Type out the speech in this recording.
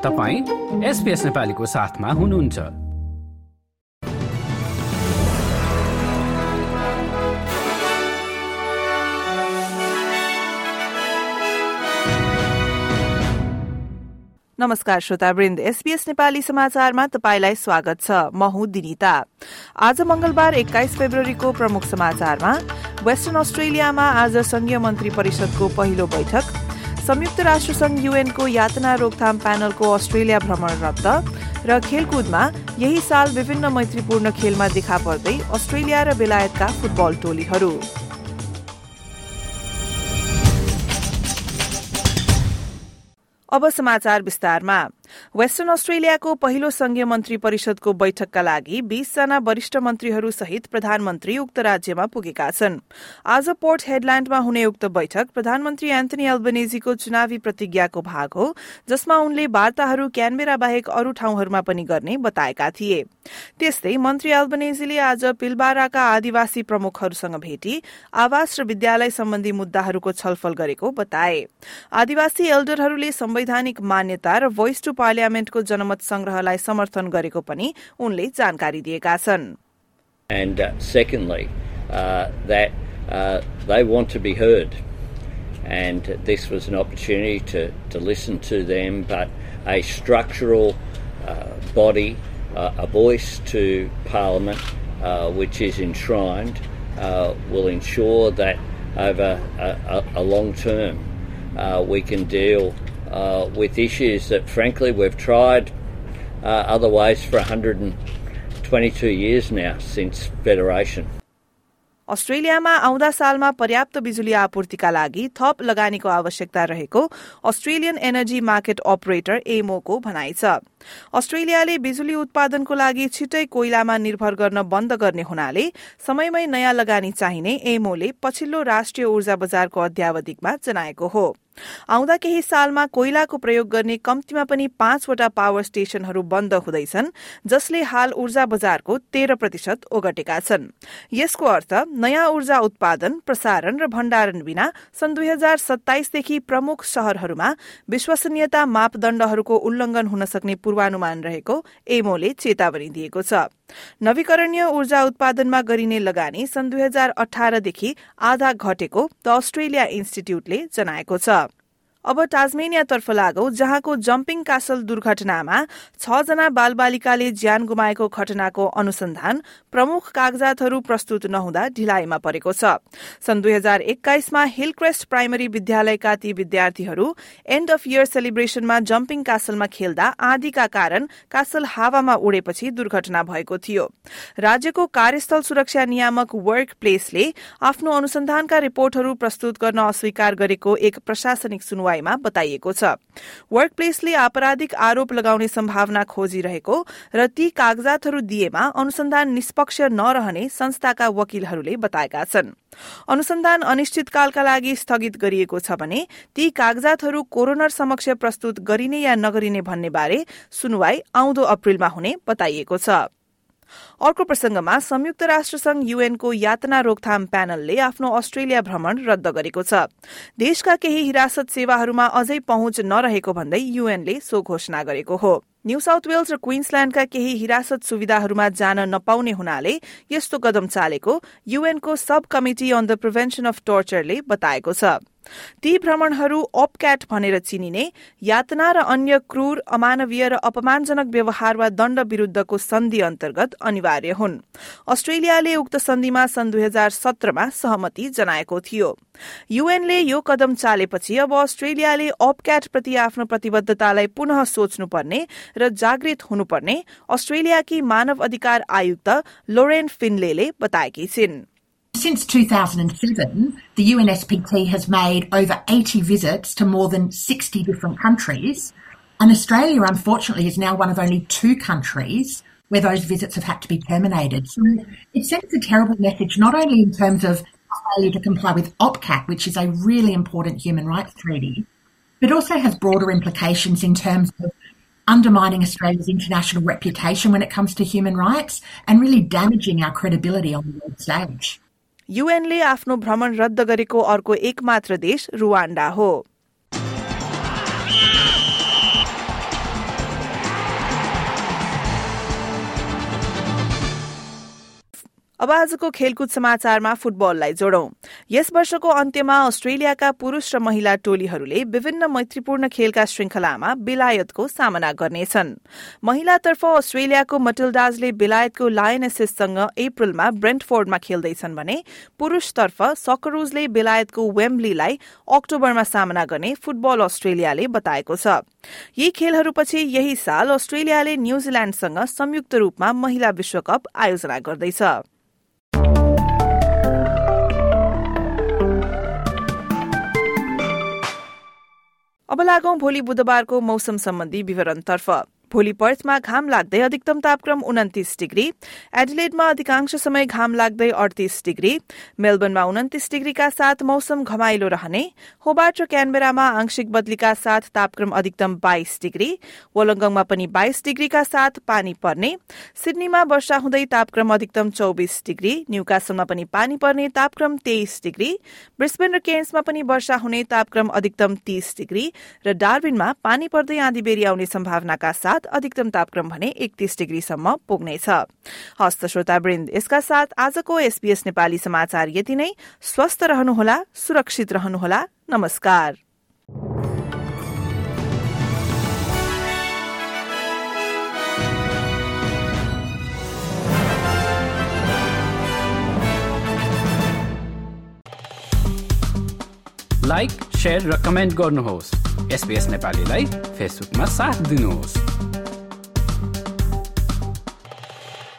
तपाईँ एसपिएस नेपालीको साथमा हुनुहुन्छ। नमस्कार श्रोतावृन्द एसपीएस नेपाली समाचारमा तपाईंलाई स्वागत छ। म हुँ दिनिता। आज मंगलबार एक्काइस फेब्रुअरीको प्रमुख समाचारमा वेस्टर्न अस्ट्रेलियामा आज संघीय मन्त्री परिषदको पहिलो बैठक। संयुक्त राष्ट्र संघ युएनको यातना रोकथाम प्यानलको अस्ट्रेलिया भ्रमण रद्द र खेलकुदमा यही साल विभिन्न मैत्रीपूर्ण खेलमा देखा पर्दै अस्ट्रेलिया र बेलायतका फुटबल टोलीहरू। अब समाचार विस्तारमा। वेस्टर्न अस्ट्रेलियाको पहिलो संघीय मन्त्री परिषदको बैठकका लागि बीसजना वरिष्ठ मन्त्रीहरू सहित प्रधानमन्त्री उक्त राज्यमा पुगेका छन्। आज पोर्ट हेडल्याण्डमा हुने उक्त बैठक प्रधानमन्त्री एन्थनी अल्बनेजीको चुनावी प्रतिज्ञाको भाग हो जसमा उनले वार्ताहरू क्यानबेरा बाहेक अरू ठाउँहरूमा पनि गर्ने बताएका थिए। त्यस्तै मन्त्री अल्बनेजीले आज पिलबाराका आदिवासी प्रमुखहरूसँग भेटी आवास र विद्यालय सम्बन्धी मुद्दाहरूको छलफल गरेको बताए। आदिवासी एल्डरहरूले संवैधानिक मान्यता र भोइस टु पार्लियामेन्टको जनमत संग्रहलाई समर्थन गरेको पनि उनले जानकारी दिएका छन् And uh, secondly, uh, that uh, they want to be heard. And this was an opportunity to, to listen to them, but a structural uh, body, uh, a voice to Parliament, uh, which is enshrined, uh, will ensure that over a, a, a long term uh, we can deal uh, with issues that, frankly, we've tried uh, other ways for 122 years now since Federation. अस्ट्रेलियामा आउँदा सालमा पर्याप्त बिजुली आपूर्तिका लागि थप लगानीको आवश्यकता रहेको अस्ट्रेलियन एनर्जी मार्केट अपरेटर एमओको भनाइ छ अस्ट्रेलियाले बिजुली उत्पादनको लागि छिटै कोइलामा निर्भर गर्न बन्द गर्ने हुनाले समयमै नयाँ लगानी चाहिने एमओले पछिल्लो राष्ट्रिय ऊर्जा बजारको अध्यावधिकमा जनाएको हो आउँदा केही सालमा कोइलाको प्रयोग गर्ने कम्तीमा पनि पाँचवटा पावर स्टेशनहरू बन्द हुँदैछन् जसले हाल ऊर्जा बजारको तेह्र प्रतिशत ओगटेका छन्। यसको अर्थ नयाँ ऊर्जा उत्पादन प्रसारण र भण्डारण बिना सन् दुई हजार सत्ताइसदेखि प्रमुख शहरहरूमा विश्वसनीयता मापदण्डहरूको उल्लंघन हुन सक्ने पूर्वानुमान रहेको एमओले चेतावनी दिएको छ। नवीकरणीय ऊर्जा उत्पादनमा गरिने लगानी सन् दुई हजार अठारदेखि आधा घटेको द अस्ट्रेलिया इन्स्टिच्यूटले जनाएको छ। अब टाजमेनियातर्फ लागौ जहाँको जम्पिङ कासल दुर्घटनामा छ जना बालबालिकाले ज्यान गुमाएको घटनाको अनुसन्धान प्रमुख कागजातहरू प्रस्तुत नहुँदा ढिलाइमा परेको छ। सन् दुई हजार एक्काइसमा हिलक्रेस्ट प्राइमरी विद्यालयका ती विद्यार्थीहरू एण्ड अफ इयर सेलिब्रेशनमा जम्पिङ कासलमा खेल्दा आँधीका कारण कासल हावामा उडेपछि दुर्घटना भएको थियो। राज्यको कार्यस्थल सुरक्षा नियामक वर्क प्लेसले आफ्नो अनुसन्धानका रिपोर्टहरू प्रस्तुत गर्न अस्वीकार गरेको एक प्रशासनिक सुनवाई सुनवाईमा बताइएको छ। वर्क प्लेसले आपराधिक आरोप लगाउने सम्भावना खोजिरहेको र ती कागजातहरू दिएमा अनुसन्धान निष्पक्ष नरहने संस्थाका वकिलहरूले बताएका छन्। अनुसन्धान अनिश्चितकालका लागि स्थगित गरिएको छ भने ती कागजातहरू कोरोनर समक्ष प्रस्तुत गरिने या नगरिने भन्ने बारे सुनवाई आउँदो अप्रेलमा हुने बताइएको छ। अर्को प्रसंगमा संयुक्त राष्ट्र संघ युएनको यातना रोकथाम प्यानलले आफ्नो अस्ट्रेलिया भ्रमण रद्द गरेको छ। देशका केही हिरासत सेवाहरूमा अझै पहुँच नरहेको भन्दै युएनले सो घोषणा गरेको हो। न्यू साउथ वेल्स र क्वीन्सल्याण्डका केही हिरासत सुविधाहरूमा जान नपाउने हुनाले यस्तो कदम चालेको युएनको sub committee on the prevention of टर्चरले बताएको छ। ती भ्रमणहरू अपक्याट भनेर चिनिने यातना र अन्य क्रूर अमानवीय र अपमानजनक व्यवहार वा दण्ड विरूद्धको सन्धि अन्तर्गत अनिवार्य हुन्। अस्ट्रेलियाले उक्त सन्धिमा सन् दुई हजार सत्रमा सहमति जनाएको थियो। युएनले यो कदम चालेपछि अब अस्ट्रेलियाले अपक्याट प्रति आफ्नो प्रतिबद्धतालाई पुनः सोच्नुपर्ने र जागृत हुनुपर्ने अस्ट्रेलियाकी मानव अधिकार आयुक्त लोरेन फिनले बताएकी छिन्। Since 2007, the UNSPT has made over 80 visits to more than 60 different countries. And Australia, unfortunately, is now one of only two countries where those visits have had to be terminated. So it sends a terrible message, not only in terms of failure to comply with OPCAT, which is a really important human rights treaty, but also has broader implications in terms of undermining Australia's international reputation when it comes to human rights and really damaging our credibility on the world stage. युएनले आफ्नो भ्रमण रद्द गरेको अर्को एक मात्र देश रुवाण्डा हो। अब आजको खेलकुद समाचारमा फुटबललाई जोडौं। यस वर्षको अन्त्यमा अस्ट्रेलियाका पुरूष र महिला टोलीहरूले विभिन्न मैत्रीपूर्ण खेलका श्रृंखलामा बेलायतको सामना गर्नेछन्। महिलातर्फ अस्ट्रेलियाको मटिल्डाजले बेलायतको लायनेसेससँग अप्रेलमा ब्रेन्टफोर्डमा खेल्दैछन् भने पुरूषतर्फ सकरुजले बेलायतको वेम्बलीलाई अक्टोबरमा सामना गर्ने फुटबल अस्ट्रेलियाले बताएको छ। यी खेलहरूपछि यही साल अस्ट्रेलियाले न्यूजील्याण्डसँग संयुक्त रूपमा महिला विश्वकप आयोजना गर्दैछ। अब लागौं भोलि बुधबारको मौसम सम्बन्धी विवरणतर्फ। भोलि पर्थमा घाम लाग्दै अधिकतम तापक्रम उन्तिस डिग्री एडिलेडमा अधिकांश समय घाम लाग्दै अडतिस डिग्री मेलबर्नमा उन्तिस डिग्रीका साथ मौसम घमाइलो रहने होबार्ट र क्यानबेरामा आंशिक बदलीका साथ तापक्रम अधिकतम बाइस डिग्री वलङ्गङमा पनि बाइस डिग्रीका साथ पानी पर्ने सिडनीमा वर्षा हुँदै तापक्रम अधिकतम चौबिस डिग्री न्यूकासलमा पनि पानी पर्ने तापक्रम तेइस डिग्री ब्रिस्बेन र केन्समा पनि वर्षा हुने तापक्रम अधिकतम तीस डिग्री र डार्बिनमा पानी पर्दै आँधी बेरी आउने सम्भावनाका साथ साथ अधिकतम तापक्रम भने एकतीस डिग्रीसम्म पुग्नेछ। हस्त श्रोतावृन्द यसका साथ आजको एसपीएस नेपाली समाचार यति नै। स्वस्थ रहनुहोला सुरक्षित रहनुहोला। नमस्कार। लाइक शेयर र कमेन्ट गर्नुहोस्। एसपिएस नेपालीलाई फेसबुकमा साथ दिनुहोस्।